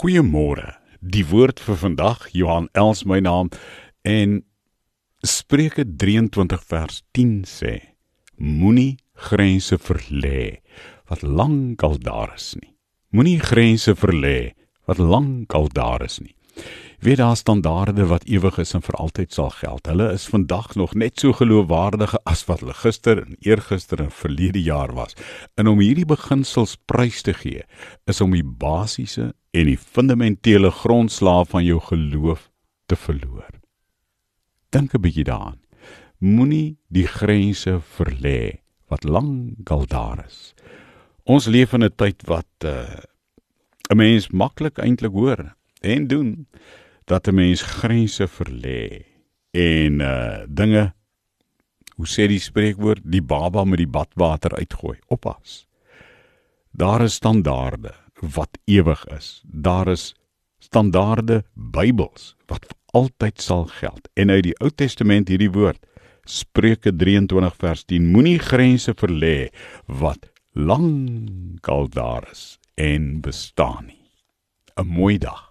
Goeiemôre. Die woord vir vandag, Johan Els my naam en Spreuke 23 vers 10 sê: Moenie grense verlê wat lankal daar is nie. Moenie grense verlê wat lankal daar is nie. Weet daar standaarde wat ewig is en vir altyd sal geld. Hulle is vandag nog net so geloofwaardig as wat hulle gister en eergister en verlede jaar was. En om hierdie beginsels prys te gee, is om die basiese en die fundamentele grondslae van jou geloof te verloor. Dink 'n bietjie daaraan. Moenie die grense verlê wat lankal daar is. Ons leef in 'n tyd wat uh, 'n mens maklik eintlik hoor en doen dat 'n mens grense verlê en uh dinge hoe sê die spreekwoord die baba met die badwater uitgooi oppas. Daar is standaarde wat ewig is. Daar is standaarde Bybels wat altyd sal geld. En uit die Ou Testament hierdie woord Spreuke 23 vers 10 moenie grense verlê wat lankal daar is en bestaan nie. 'n mooi dag